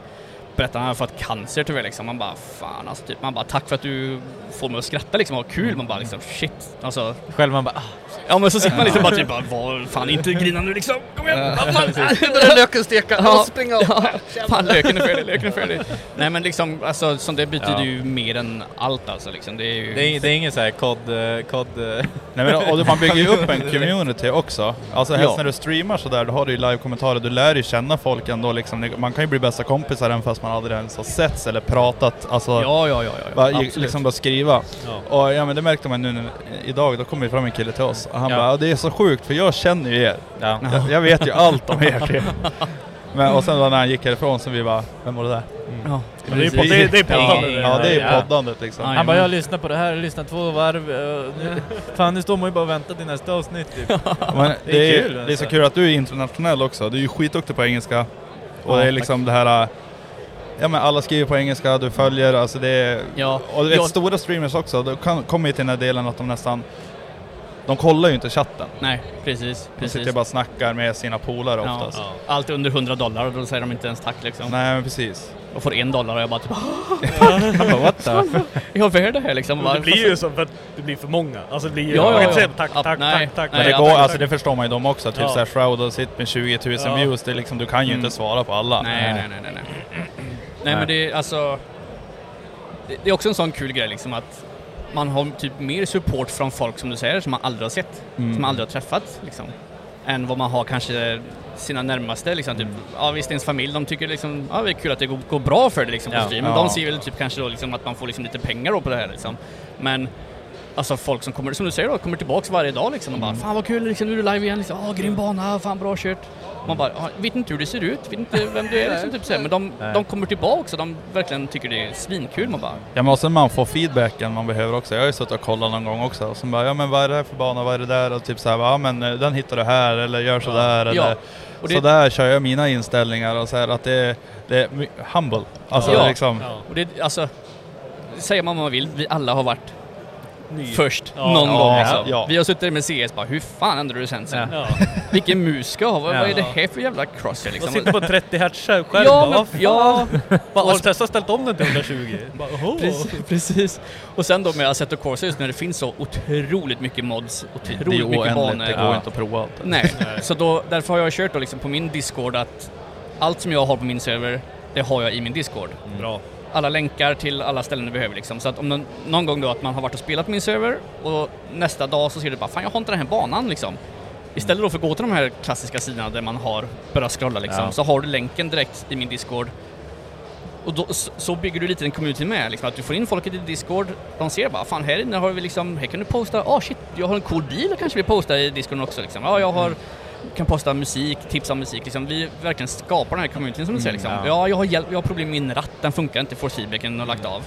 berättade att han hade fått cancer tyvärr liksom. Man bara fan alltså typ. Man bara tack för att du får mig att skratta liksom. Vad kul. Man bara liksom shit. Alltså. Själv man bara, ah, Ja men så sitter man liksom bara typ bara vad fan inte grina nu liksom. Kom igen. Vad fan. Börjar löken steka, Ja, spring av! Ja, fan löken är färdig, löken är färdig. Nej men liksom alltså som det betyder Ja. ju mer än allt alltså liksom. Det är ju... det är, det är ingen så här kod, eh, kod... eh, Nej, men, och man bygger ju upp en community också. Alltså helst Ja. när du streamar sådär, då har du ju live-kommentarer, du lär ju känna folk ändå liksom. Man kan ju bli bästa kompisar även fast man aldrig ens har setts eller pratat. Alltså, Ja, ja, ja, ja. ja. bara, liksom bara skriva. Ja. Och ja men det märkte man nu när, idag, då kom ju fram en kille till oss och han Ja. bara "Ja, det är så sjukt för jag känner ju er. Ja. Jag, jag vet ju allt om er. Men, och sen då när han gick härifrån så vi bara, vem var det där? Ja. Men det är, på, det, det är poddandet. Ja det är Ja. poddandet liksom. Ja, Han bara, jag lyssnar på det här, jag lyssnar två varv. eh, Nu, fan nu står man ju bara och väntar till nästa avsnitt typ. Men Det det, är är kul, det är så alltså. kul att du är internationell också. Du är ju skitduktig på engelska. Och Ja, det är liksom det här... Ja men alla skriver på engelska, du följer, alltså det är... Ja. Och du vet Ja. stora streamers också, de kommer ju till den här delen att de nästan... De kollar ju inte chatten. Nej, precis. De precis. sitter bara och snackar med sina polare Ja, oftast. ja. Allt under 100 dollar och då säger de inte ens tack liksom. Nej men precis. Och får en dollar och jag bara typ what the? Jag är det här liksom? Bara, det blir ju så för att det blir för många. Alltså det blir ju... Ja, ja, ja. tack, Ja, tack, nej, tack, tack. Men det går, tack, alltså tack. det förstår man ju dem också. Typ Ja. såhär Shroud och sitt med 20 000 Ja. views, det är liksom, du kan ju Mm. inte svara på alla. Nej, nej, nej, nej. Nej, men det är alltså... Det, det är också en sån kul grej liksom att man har typ mer support från folk som du säger som man aldrig har sett, Mm. som man aldrig har träffat liksom. Än vad man har kanske sina närmaste liksom. Typ, ja visst ens familj, de tycker liksom, ja det är kul att det går, går bra för det liksom på Ja. stream. Men Ja. de ser väl typ kanske då liksom att man får liksom lite pengar då på det här liksom. Men Alltså folk som kommer, som du säger då, kommer tillbaks varje dag liksom och bara Fan vad kul, liksom, nu är du live igen, liksom, Åh, grym bana, fan bra kört. Man bara, "Ja, vet inte hur det ser ut, vet inte vem du är liksom, typ så här. Men de, de kommer tillbaks och de verkligen tycker det är svinkul. Man bara, Ja men och sen man får feedbacken man behöver också. Jag har ju suttit och kollat någon gång också. Och sen bara, ja men vad är det här för bana, vad är det där? Och typ såhär, ja men eh, den hittar du här eller gör sådär Ja. eller Och det- sådär kör jag mina inställningar och så här att det, det är humble. Alltså Ja. liksom. Ja. och det, alltså, säger man vad man vill, vi alla har varit Ny. först Ja. någon Ja, gång. Alltså. ja. Vi har suttit med CS bara, hur fan ändrade du sensen? Ja. Vilken mus ska jag ha? Vad, Ja. vad är det här för jävla crosshair Man liksom? sitter på 30 hertz själv. Ja, bara, men, ja, Bara, har du testat ställt om den till 120? Bara, oho. Precis, precis. Och sen då med Assetto Corsa just när det finns så otroligt mycket mods, Det otroligt mycket oändligt, banor. det går inte att prova allt. Nej, så då, därför har jag kört då liksom på min Discord att allt som jag har på min server, det har jag i min Discord. Bra. Alla länkar till alla ställen du behöver liksom. Så att om någon, gång då att man har varit och spelat min server och nästa dag så ser du bara fan jag har inte den här banan liksom. Istället då för att gå till de här klassiska sidorna där man har börjat scrolla liksom, Ja. så har du länken direkt i min Discord. Och då, så, bygger du lite en community med, liksom, att du får in folket i Discord, de ser bara fan här inne har vi liksom, här kan du posta, ah shit, jag har en cool bil, jag kanske vill posta i Discord också liksom. Ja, jag har, kan posta musik, tipsa om musik liksom. Vi verkligen skapar den här communityn som du säger liksom. ja. Ja, jag har, hjälp, jag har problem med min ratt, den funkar inte, force feedbacken har lagt av.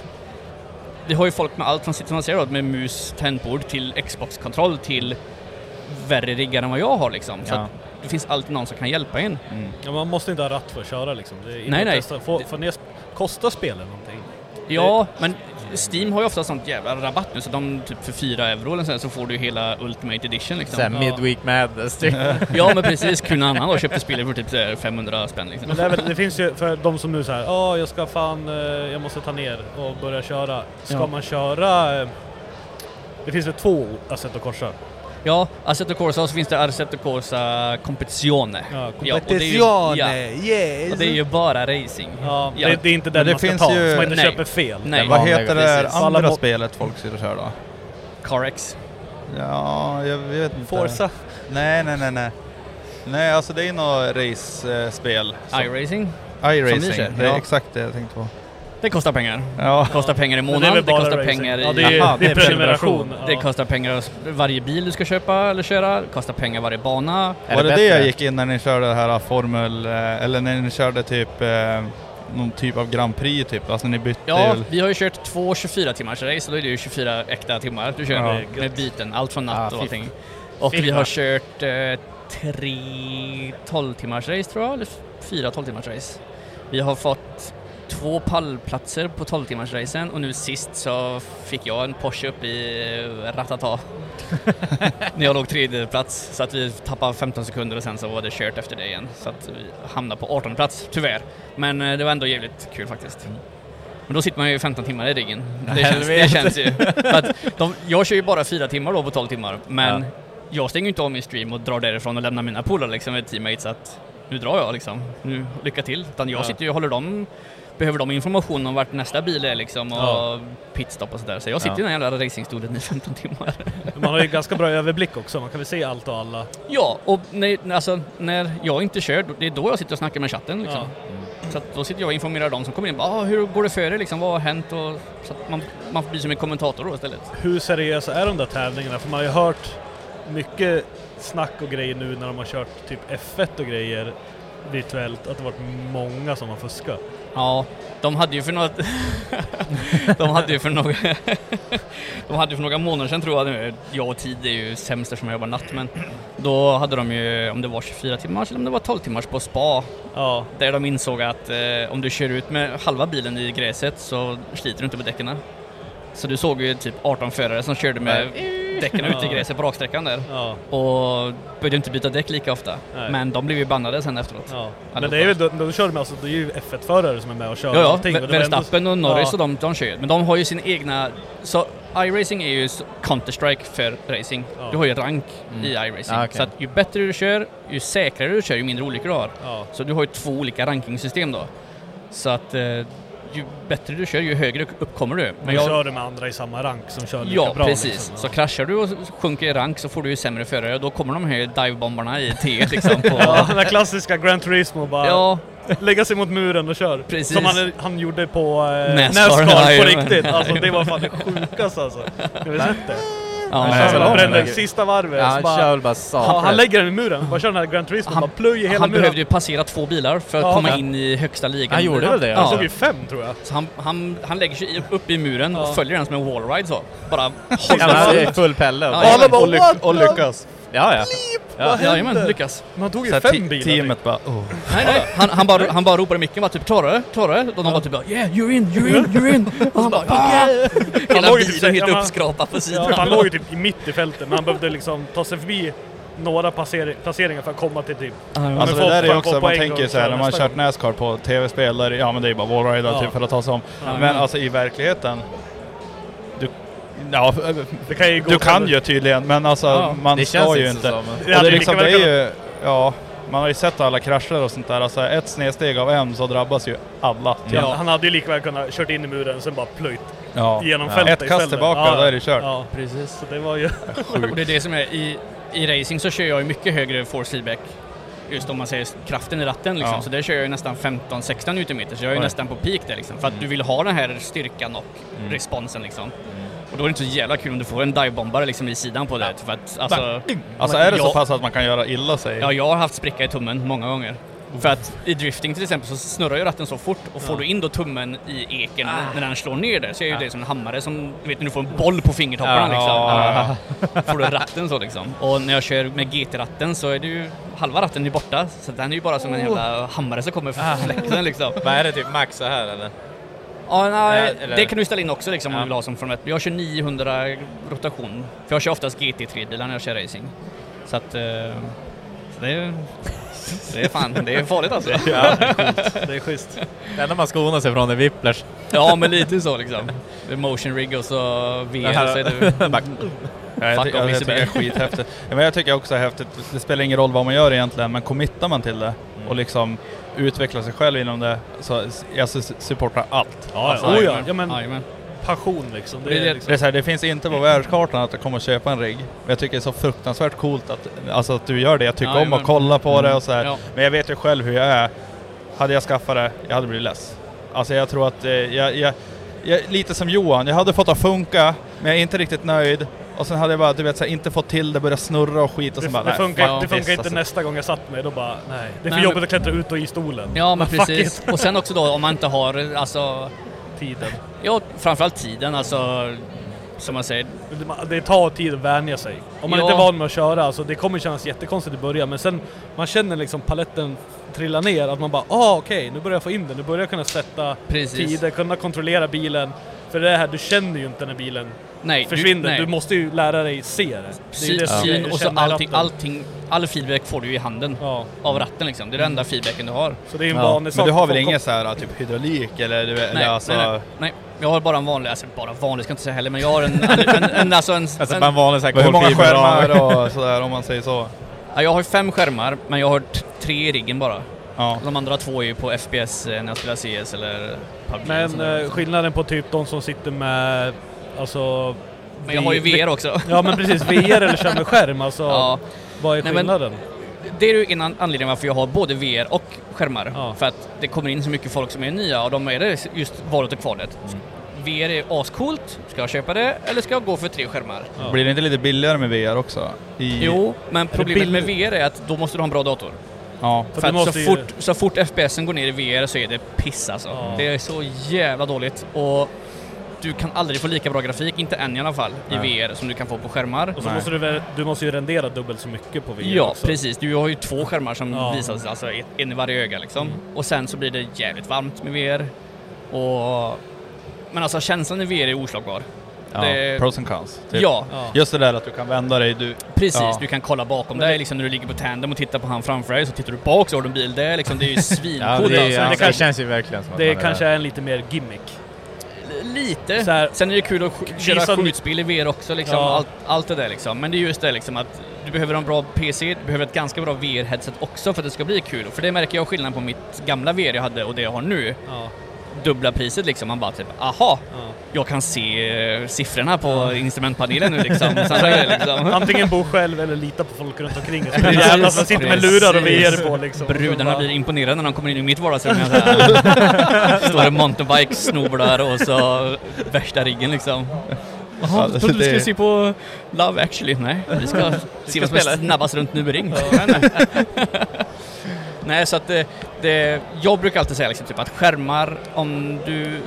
Vi har ju folk med allt från, som man med mus, tangentbord till Xbox-kontroll till värre riggar än vad jag har liksom. Så Ja. att det finns alltid någon som kan hjälpa en. Ja, man måste inte ha ratt för att köra liksom. Det är inte Nej, nej. Testa. Får, får ni kosta spelet någonting? Ja, men Steam har ju ofta sånt jävla rabatt nu så de typ för 4 euro eller så, så får du hela Ultimate Edition liksom. Såhär midweek madness typ. Ja men precis, kunde annan då köpte spelet för typ så här 500 spänn liksom. Men det, väl, det finns ju för de som nu säger ja jag ska fan, eh, jag måste ta ner och börja köra. Ska Ja. man köra... eh, Det finns väl två sätt att korsa? Ja, Assetto Corsa och så finns det Assetto Corsa Competizione. Ja, och det är ju- competizione, ja, yes! och det är ju bara racing. Ja, Ja. Det, det är inte den det man ska ta, ju- så man inte Nej. köper fel. Nej, Vad heter det andra spelet folk sitter och kör då? CarX. Ja, jag vet inte. Forza. Nej, nej, nej, nej. Nej, alltså det är något race-spel. iRacing? Vi iRacing, kör, det är ja. exakt det jag tänkte på. Det kostar pengar. Ja. Det kostar pengar i det månaden, det, bara kostar racing. pengar i... Ja, det är, Jaha, det är det är prenumeration. Det Ja. kostar pengar varje bil du ska köpa eller köra, det kostar pengar varje bana. Är Var det det jag gick in när ni körde det här Formel, eh, eller när ni körde typ eh, någon typ av Grand Prix typ? Alltså ni bytte Ja, vi har ju kört två 24 timmars race, då är det ju 24 äkta timmar du kör Ja. med, med byten, allt från natt Ja, och allting. Och vi har kört eh, tre 12 timmars race tror jag, eller fyra 12 timmars race. Vi har fått två pallplatser på 12 timmars racen och nu sist så fick jag en Porsche upp i eh, Ratata. När jag låg tredje plats så att vi tappade 15 sekunder och sen så var det kört efter det igen. Så att vi hamnade på 18 plats, tyvärr. Men eh, det var ändå jävligt kul faktiskt. Men då sitter man ju 15 timmar i ryggen. Det känns, det känns ju. De, jag kör ju bara fyra timmar då på 12 timmar, men Ja. jag stänger ju inte av min stream och drar därifrån och lämnar mina polare liksom med teammates att nu drar jag liksom. Nu, lycka till. Utan jag Ja. sitter ju och håller dem Behöver de information om vart nästa bil är liksom och Ja. pitstop och sådär. Så jag sitter Ja. i den här jävla racingstolen i 15 timmar. Man har ju ganska bra överblick också, man kan väl se allt och alla. Ja, och när, alltså, när jag inte kör, det är då jag sitter och snackar med chatten liksom. Ja. Så att då sitter jag och informerar dem som kommer in. Ah, hur går det för er liksom? Vad har hänt? Och, så att man, man blir som en kommentator då istället. Hur seriösa är de där tävlingarna? För man har ju hört mycket snack och grejer nu när de har kört typ F1 och grejer virtuellt, att det varit många som har fuskat. Ja, de hade ju för något... de hade ju för några... de hade ju för några månader sedan tror jag. Nu, jag och tid är ju sämst eftersom jag jobbar natt, men då hade de ju, om det var 24 timmars eller om det var 12 timmars på spa, Ja, där de insåg att eh, om du kör ut med halva bilen i gräset så sliter du inte på däcken. Så du såg ju typ 18 förare som körde med däcken ute i gräset på raksträckan där ja, och började inte byta däck lika ofta. Nej. Men de blev ju bannade sen efteråt. Men det är ju, då, då kör de alltså, det är ju F1-förare som är med och kör Ja, ja. allting. Verstappen och Norris Ja. och de, de kör ju. Men de har ju sin egna... Så iRacing är ju Counter-Strike för racing. Ja. Du har ju rank Mm. i iRacing. Ah, okej. Så att ju bättre du kör, ju säkrare du kör, ju mindre olyckor du har. Ja. Så du har ju två olika rankingsystem då. Så att eh, ju bättre du kör, ju högre upp kommer du. Men jag kör du med andra i samma rank som kör lika Ja, bra. precis. liksom. Så kraschar du och sjunker i rank så får du ju sämre förare och då kommer de här divebombarna i T1 liksom. På, Ja, den där klassiska Gran Turismo bara ja, lägga sig mot muren och kör. Precis. Som han, han gjorde på eh, Nascar, Nascar, på riktigt. Alltså det var fan det sjukaste alltså. Har vi sett det? Ja, han de brände lägger- sista varvet. Ja, han bara, kör bara han, satan. han lägger den i muren, bara kör den här Gran Turismo, Han- bara plöjer hela han muren. behövde ju passera två bilar för att Ja. komma Ja. in i högsta ligan. Han gjorde väl det, Han Ja. såg ju fem tror jag. Så han, han, han lägger sig upp i muren och Ja. följer den som en wallride så. Bara Ja, håller han full pelle. och Ja, och, lyck- "What och the-" lyckas. Ja, ja. Vad Ja, jajamän, hände? lyckas. Men han tog ju fem bilar. teamet bara oh. Nej, nej. Han, han, bara, han bara ropar i micken bara typ klarar du? Klarar du? Och de bara typ yeah you're in, you're in, you're in. Och han bara ah! Hela ju typ bilen helt uppskrapad på Ja, sidan. för han låg ju typ i mitt i fältet, men han behövde liksom ta sig förbi några passeri- placeringar för att komma till typ... Alltså det där är får också, man tänker så här, när man kört Nascar på tv-spel, där, ja men det är bara wallrider Ja. typ för att ta sig om. Ja. Men alltså i verkligheten, ja, Det kan ju gå du kan ju tydligen, men alltså Ja, man Det ska känns ju inte inte. som... Det Och det liksom, väl det är ju, ja, man har ju sett alla krascher och sånt där. Alltså ett snedsteg av en så drabbas ju alla. typ. Ja. Han hade ju lika väl kunnat kört in i muren och sen bara plöjt Ja. genom Ja. fältet Ett kast tillbaka, Ja, då är det kört. Ja, Precis. så det var ju... Och det är det som är i, i racing så kör jag ju mycket högre force feedback. Just om man säger kraften i ratten liksom. Ja. Så där kör jag ju nästan 15-16 Nm. Så jag är ju Oj. nästan på peak där liksom. För att du vill ha den här styrkan och responsen liksom. Och då är det inte så jävla kul om du får en divebombare liksom i sidan på det. För att alltså... Alltså är det så Ja. pass att man kan göra illa sig? Ja, jag har haft spricka i tummen många gånger. För att i drifting till exempel så snurrar ju ratten så fort och får du in då tummen i eken när den slår ner där så är ju det som en hammare som, du vet när du får en boll på fingertopparna Ja, liksom. Får du ratten så liksom. Och när jag kör med GT-ratten så är det ju halva ratten är borta. Så den är ju bara som en jävla hammare som kommer från fläkten liksom. Vad är det typ max så här eller? Ja, nej, Eller- det kan du ställa in också liksom om du vill ha som Formel 1. Jag kör 900 rotation. För jag kör oftast GT3-bilar när jag kör racing. Så att... eh, Så det är... Det är fan, det är farligt alltså. Ja. Det är schysst. Det enda man skonar sig från är whiplash. Ja, men lite så liksom. Det är motion rig och så VR så är jag, Fuck tycker, off, jag, jag tycker det är skithäftigt. Men jag tycker också det är häftigt, det spelar ingen roll vad man gör egentligen, men committar man till det och liksom utvecklar sig själv inom det, så jag su- supportar allt. Ja, Alltså, ja. Oh, ja. Ja men Jajamän. passion liksom. Det är det- liksom Det, är så här, det finns inte på världskartan att jag kommer köpa en rigg. Men jag tycker det är så fruktansvärt coolt att, alltså att du gör det. Jag tycker Ja, om att kolla på det och så här. Ja. Men jag vet ju själv hur jag är. Hade jag skaffat det, jag hade blivit less. Alltså jag tror att eh, jag, jag, jag, lite som Johan, jag hade fått att funka, men jag är inte riktigt nöjd. Och sen hade jag bara, du vet, så här, inte fått till det, börjat snurra och skit och det, så bara, det nej, funkar, fuck det funkar inte alltså. nästa gång jag satt mig, då bara nej. Det är för Nej, jobbigt men- att klättra ut och i stolen. Ja men Fuck precis. it. Och sen också då om man inte har alltså, Tiden. ja framförallt tiden alltså, som man säger. Det- Det tar tid att vänja sig. Om man Ja. inte är van med att köra, alltså det kommer kännas jättekonstigt i början, men sen man känner liksom paletten trilla ner, att man bara ah okej, nu börjar jag få in det, nu börjar jag kunna sätta Precis. tider, kunna kontrollera bilen. För det här, du känner ju inte när bilen Nej, försvinner, nej. du, måste ju lära dig se det. Det är det Syn är- och så allting, allting, all feedback får du ju i handen Ja. av ratten liksom. Det är den enda feedbacken du har. Så det är en Ja. vanlig Men sak du har väl ingen så här typ hydraulik eller, du, Nej, eller alltså... nej, nej, nej. Jag har bara en vanlig, alltså bara vanlig ska jag inte säga heller, men jag har en, en, en, en alltså en, Alltså en bara en vanlig sån här Men hur många skärmar och sådär om man säger så? ja, jag har fem skärmar, men jag har tre i riggen bara. Ja. De andra två är ju på FPS eh, när jag spelar CS eller PUBG. Men eh, skillnaden på typ de som sitter med, alltså... men jag har ju VR också. Ja men precis, VR eller kör med skärm alltså. Ja. Vad är Nej, men- skillnaden? Det är ju en an- anledning varför jag har både VR och skärmar. Ja. För att det kommer in så mycket folk som är nya och de är det just valet och kvalet. Mm. VR är ascoolt, ska jag köpa det eller ska jag gå för tre skärmar? Ja. Blir det inte lite billigare med VR också? I... Jo, men problemet med? VR är att då måste du ha en bra dator. Ja. För För, att så, ju- fort, så fort FPSen går ner i VR så är det piss alltså. Ja. Det är så jävla dåligt. Och du kan aldrig få lika bra grafik, inte än i alla fall, i Nej. VR som du kan få på skärmar. Och så Nej. måste du, du måste ju rendera dubbelt så mycket på VR Ja, också. precis. Du har ju två skärmar som Ja. visas, alltså en i varje öga liksom. Mm. Och sen så blir det jävligt varmt med VR. Och... Men alltså känslan i VR är oslagbar. Ja. Det- Pros and cons. typ. Ja, Ja. Just det där att du kan vända dig, du... precis. Ja. Du kan kolla bakom dig det- liksom när du ligger på tandem och tittar på han framför dig, så tittar du bak så har du en bil. Det är liksom, det är ju svincoolt det, alltså. det det, kanske- känns ju verkligen som att Det kanske är en lite mer gimmick. Lite. Så här- Sen är det kul att köra skjutspel i VR också liksom. Ja. Allt, allt det där liksom. Men det är just det liksom att du behöver en bra PC, du behöver ett ganska bra VR-headset också för att det ska bli kul. För det märker jag skillnaden på mitt gamla VR jag hade och det jag har nu. Ja. Dubbla priset liksom. Man bara typ, aha, Ja. jag kan se eh, siffrorna på instrumentpanelen nu liksom. Liksom. Antingen bo själv eller lita på folk runt omkring. Så det är jävlar som sitter med lurar och. VR på liksom. Brudarna bara- blir imponerade när de kommer in i mitt vardagsrum. Står en mountainbike, snublar och så värsta riggen liksom. Jaha, Ja, trodde vi det- skulle se på Love actually. Nej, vi ska se vad som är snabbast runt nu i ring. Nej, nej. Nej, så att det, jag brukar alltid säga liksom typ att skärmar, om du...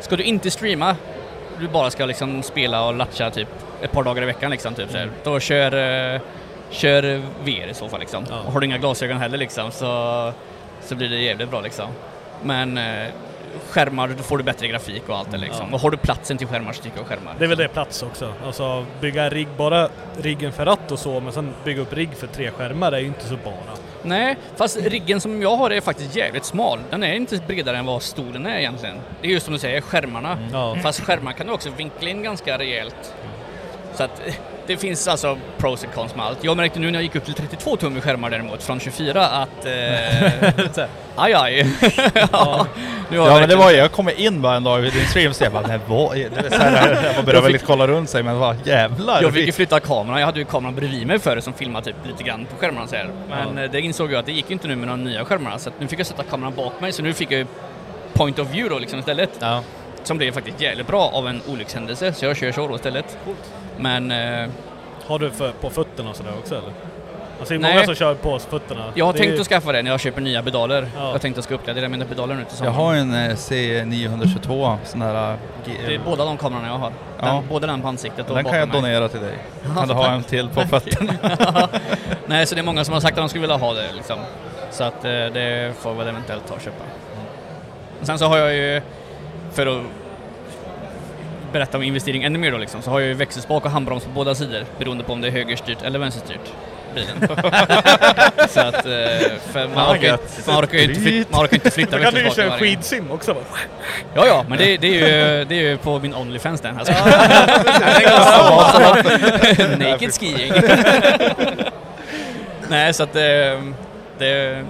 Ska du inte streama, du bara ska liksom spela och latcha typ ett par dagar i veckan liksom typ här, då kör, eh, kör VR i så fall liksom. Ja. Och har du inga glasögon heller liksom så, så blir det jävligt bra liksom. Men eh, skärmar, då får du bättre grafik och allt det liksom. Ja. Och har du platsen till skärmar så tycker jag skärmar. Det är väl det plats också. Alltså bygga rigg, bara riggen för ratt och så, men sen bygga upp rigg för tre skärmar är ju inte så bara. Nej, fast riggen som jag har är faktiskt jävligt smal. Den är inte bredare än vad stolen är egentligen. Det är just som du säger, skärmarna. Ja. Fast skärmar kan du också vinkla in ganska rejält. Så att det finns alltså pros och cons med allt. Jag märkte nu när jag gick upp till 32 tum i skärmar däremot, från 24, att... Eh, aj aj. ja, Ja jag men det var ju, jag kom in bara en dag vid din stream så jag bara, nej vad är det? så här, man började väl lite kolla runt sig men vad jävlar. Jag fick ju flytta kameran, jag hade ju kameran bredvid mig förr som filmade typ lite grann på skärmarna så här. Men Ja. eh, det insåg jag att det gick ju inte nu med de nya skärmarna så nu fick jag sätta kameran bak mig så nu fick jag ju point of view då liksom istället. Ja. Som blev faktiskt jävligt bra av en olyckshändelse så jag kör så då istället. Men eh, Har du för, på fötterna och sådär också eller? Alltså det är Nej. många som kör på fötterna. jag har Det är tänkt ju- att skaffa det när jag köper nya pedaler. Ja. Jag tänkte att jag ska uppgradera mina pedaler nu till Jag har en eh, C922 sån här... eh, G- Det är båda de kamerorna jag har. Ja. Den, både den på ansiktet och Den kan jag mig. donera till dig. Kan du ha en till på fötterna? Nej, så det är många som har sagt att de skulle vilja ha det liksom. Så att eh, det får väl eventuellt ta och köpa. Sen så har jag ju, för att berätta om investering ännu mer då liksom, så har jag ju växelspak och handbroms på båda sidor beroende på om det är högerstyrt eller vänsterstyrt. Bilen. så att, eh, för man orkar, ju- man orkar ju inte, flyt, man orkar inte flytta Då kan du ju växelspaken köra skidsim också va? Ja, ja, men det, det, är ju, det är ju på min Onlyfans den. Alltså. Naked skiing. Nej, så att det... det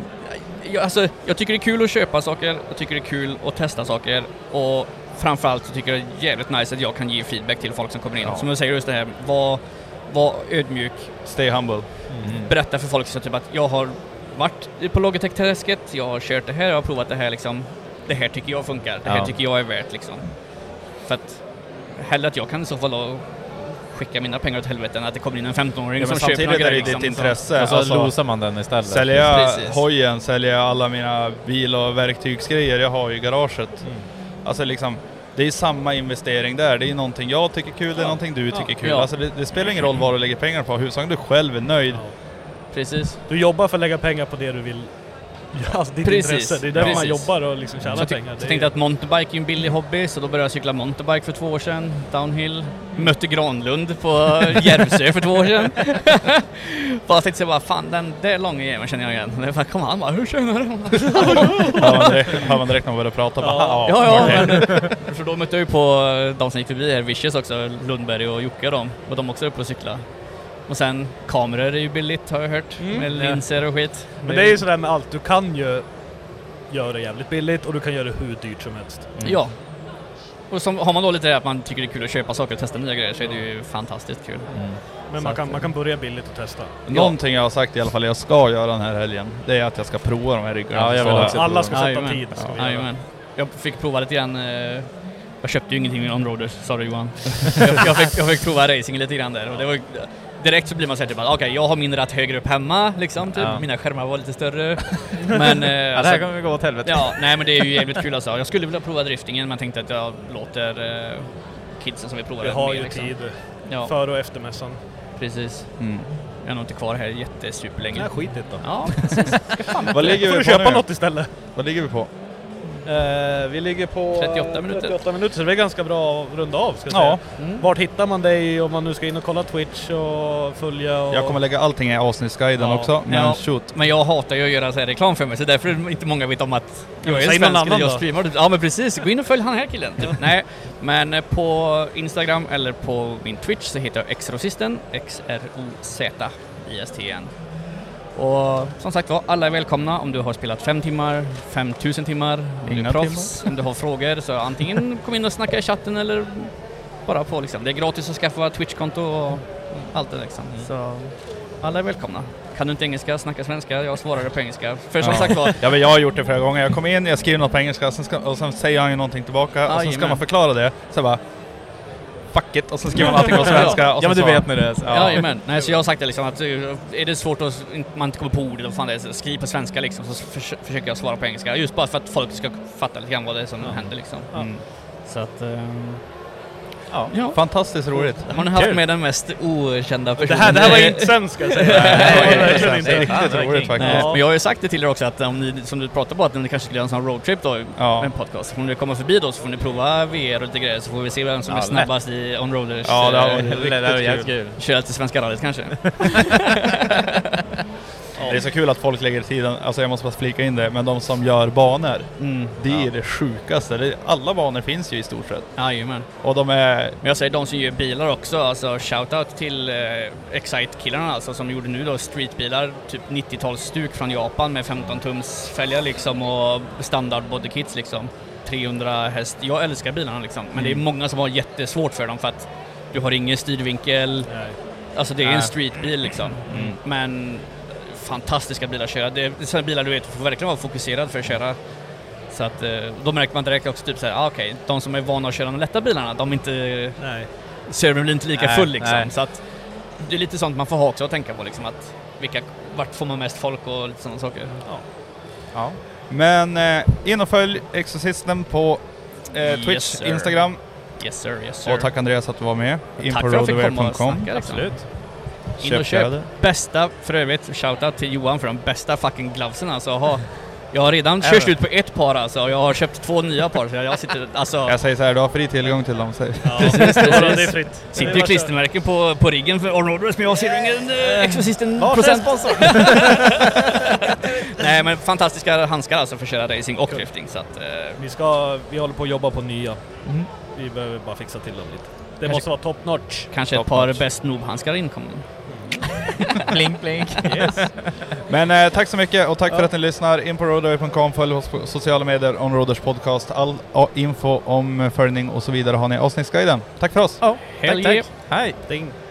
jag, alltså, jag tycker det är kul att köpa saker, jag tycker det är kul att testa saker och framförallt så tycker jag det är jävligt nice att jag kan ge feedback till folk som kommer in. Ja. Som jag säger just det här, var, var ödmjuk, Stay humble. berätta för folk så typ att jag har varit på Logitech-träsket, jag har kört det här, jag har provat det här liksom. Det här tycker jag funkar, det här Ja. tycker jag är värt liksom. För att hellre att jag kan i så fall skicka mina pengar åt helvete än att det kommer in en 15-åring Ja, som köper samtidigt är det grejer ditt liksom. intresse. Och så Alltså, losar man den istället. Säljer jag Precis. hojen, säljer jag alla mina bil och verktygsgrejer jag har i garaget. Mm. Alltså liksom, det är samma investering där. Det är någonting jag tycker kul, det är någonting du tycker kul. Ja. Alltså det, det spelar ingen roll vad du lägger pengar på, huvudsaken du själv är nöjd. Precis. Du jobbar för att lägga pengar på det du vill Ja, alltså ditt Precis. intresse. Det är man Precis. jobbar och liksom Så tjänar jag, ty- pengar. jag Det är- tänkte att mountainbike är en billig hobby, så då började jag cykla mountainbike för två år sedan. Downhill. Mötte Granlund på Järvsö för två år sedan. bara tänkte så bara, fan den där långa jäveln känner jag igen. Det bara, kom han bara, hur känner du? Hör man direkt, hör man direkt när man börjar prata. Bara, Ja. Ja, ja, okej. men för då mötte jag ju på de som gick förbi här, Vicious också, Lundberg och Jocke och dem. Och de också är uppe och cykla. Och sen kameror är ju billigt har jag hört, Mm. med linser och skit. Men det är ju sådär med allt, du kan ju göra det jävligt billigt och du kan göra det hur dyrt som helst. Ja. Och som, har man då lite det att man tycker det är kul att köpa saker och testa nya grejer så är det ju fantastiskt kul. Men Så man kan, man kan börja billigt och testa. Någonting jag har sagt i alla fall jag ska göra den här helgen, det är att jag ska prova de här ryggarna. Ja, Alla ska sätta Jajamän. tid. Ska. Jajamän. Jag fick prova lite grann. eh, Jag köpte ju ingenting med onroaders, sorry Johan. jag, jag, fick, jag fick prova racing lite grann där och det var Direkt så blir man såhär typ att okej, jag har min ratt högre upp hemma liksom, typ. Ja. mina skärmar var lite större. men... eh, Ja, det här alltså- kommer gå åt helvete. Ja, nej men det är ju jävligt kul alltså. Jag skulle vilja prova driftingen men tänkte att jag låter eh, kidsen som vill prova Vi det har mer, ju liksom. tid Ja, före och efter mässan. precis. Mm. Jag är nog inte kvar här jättesuperlänge. Nej, skitigt då. Ja, Vad ligger vi på köpa nu? något istället? Vad ligger vi på? Eh, vi ligger på 38 minuter. 38 minuter, så det är ganska bra att runda av ska jag Ja. säga. Mm. Vart hittar man dig om man nu ska in och kolla Twitch och följa? Och... Jag kommer lägga allting i avsnittsguiden Ja. också, men Ja. shoot. Men jag hatar ju att göra så här reklam för mig, så därför är inte många vet om att jag är säg svensk eller jag streamar. Ja men precis, gå in och följ han här killen. Typ. Nej, men på Instagram eller på min Twitch så heter jag Exrosisten, X-R-O-Z-I-S-T-N. Och som sagt var, alla är välkomna om du har spelat 5 timmar, 5000 timmar, om du är proffs, om du har frågor så antingen kom in och snacka i chatten eller bara på liksom. Det är gratis att skaffa Twitch-konto och allt det liksom. Så alla är välkomna. Kan du inte engelska, snacka svenska, jag svarar på engelska. För som Ja. sagt var, Ja men jag har gjort det flera gånger. Jag kommer in, jag skriver något på engelska sen ska, och sen säger han ju någonting tillbaka och sen ska man förklara det. Så bara Fuck it! Och så skriver man allting på svenska och Ja men så du svarar vet när det är så. Ja. Jajamän. Nej, så jag har sagt det liksom att eh, är det svårt att man inte kommer på ordet, vad fan det är, så skriv på svenska liksom så förs- försöker jag svara på engelska. Just bara för att folk ska fatta lite grann vad det är som händer liksom. Mm. Så att... eh, Ja. Ja. Fantastiskt roligt. Har ni haft Kul. med den mest okända Det personen? här, det här var inte sämst ska jag säga. Det var verkligen inte. Riktigt det var roligt faktiskt. Ja. men jag har ju sagt det till er också att om ni, som du pratade på, att ni kanske skulle göra en sån roadtrip då, Ja. med en podcast. Om ni kommer förbi då så får ni prova VR och lite grejer så får vi se vem som Ja, är snabbast i onroaders. Ja, det har eh, Det var riktigt kul. Köra till Svenska rallyt kanske. Det är så kul att folk lägger tiden, alltså jag måste bara flika in det, men de som gör banor, Mm. det är det sjukaste. Det, alla banor finns ju i stort sett. Jajamän. Och de är... Men jag säger de som gör bilar också, alltså shoutout till eh, Excite-killarna alltså som gjorde nu då streetbilar, typ 90-talsstuk från Japan med 15 tums fälgar liksom och standard bodykits liksom. 300 häst. Jag älskar bilarna liksom, men det är många som har jättesvårt för dem för att du har ingen styrvinkel, Nej. alltså det är Nej. en streetbil liksom. Mm. Men fantastiska bilar att köra. Det är sådana bilar du vet, du får verkligen vara fokuserad för att köra. Så att eh, då märker man direkt också typ såhär, ah, okej, de som är vana att köra de lätta bilarna, de inte Nej. servern blir inte lika Nej, full liksom. nej. Så att det är lite sånt man får ha också att tänka på liksom att vilka, vart får man mest folk och lite sådana saker. Ja. Men eh, in och följ Exorcisten på eh, Yes, Twitch, sir. Instagram. Yes sir, yes sir. Och tack Andreas att du var med. In Tack på för att jag fick komma och snacka liksom. Absolut. In och köp bästa, för övrigt, shoutout till Johan för de bästa fucking glovesen alltså. Ha. Jag har redan kört slut på ett par alltså och jag har köpt två nya par så jag sitter, alltså... Jag säger så här, du har fri tillgång till dem. säg. Ja, Precis, det är fritt. Sitter ju är klistermärken på, på riggen för Onroaders men jag ser ingen äh, Exorcisten Ja, procent. sponsor. Nej men fantastiska handskar alltså för att köra racing och drifting så att... Eh, Vi, ska, vi håller på att jobba på nya. Mhm. Vi behöver bara fixa till dem lite. Det Kanske- måste vara top notch. kanske ett Top par notch. Best Noob-handskar inkommen. Blink blink. Yes. Men eh, tack så mycket och tack för att ni lyssnar. In på roadway.com, följ oss på sociala medier, On Roaders podcast. All ja, info om följning och så vidare har ni i avsnittsguiden. Tack för oss! Ja, tack, tack. Hej! Ding.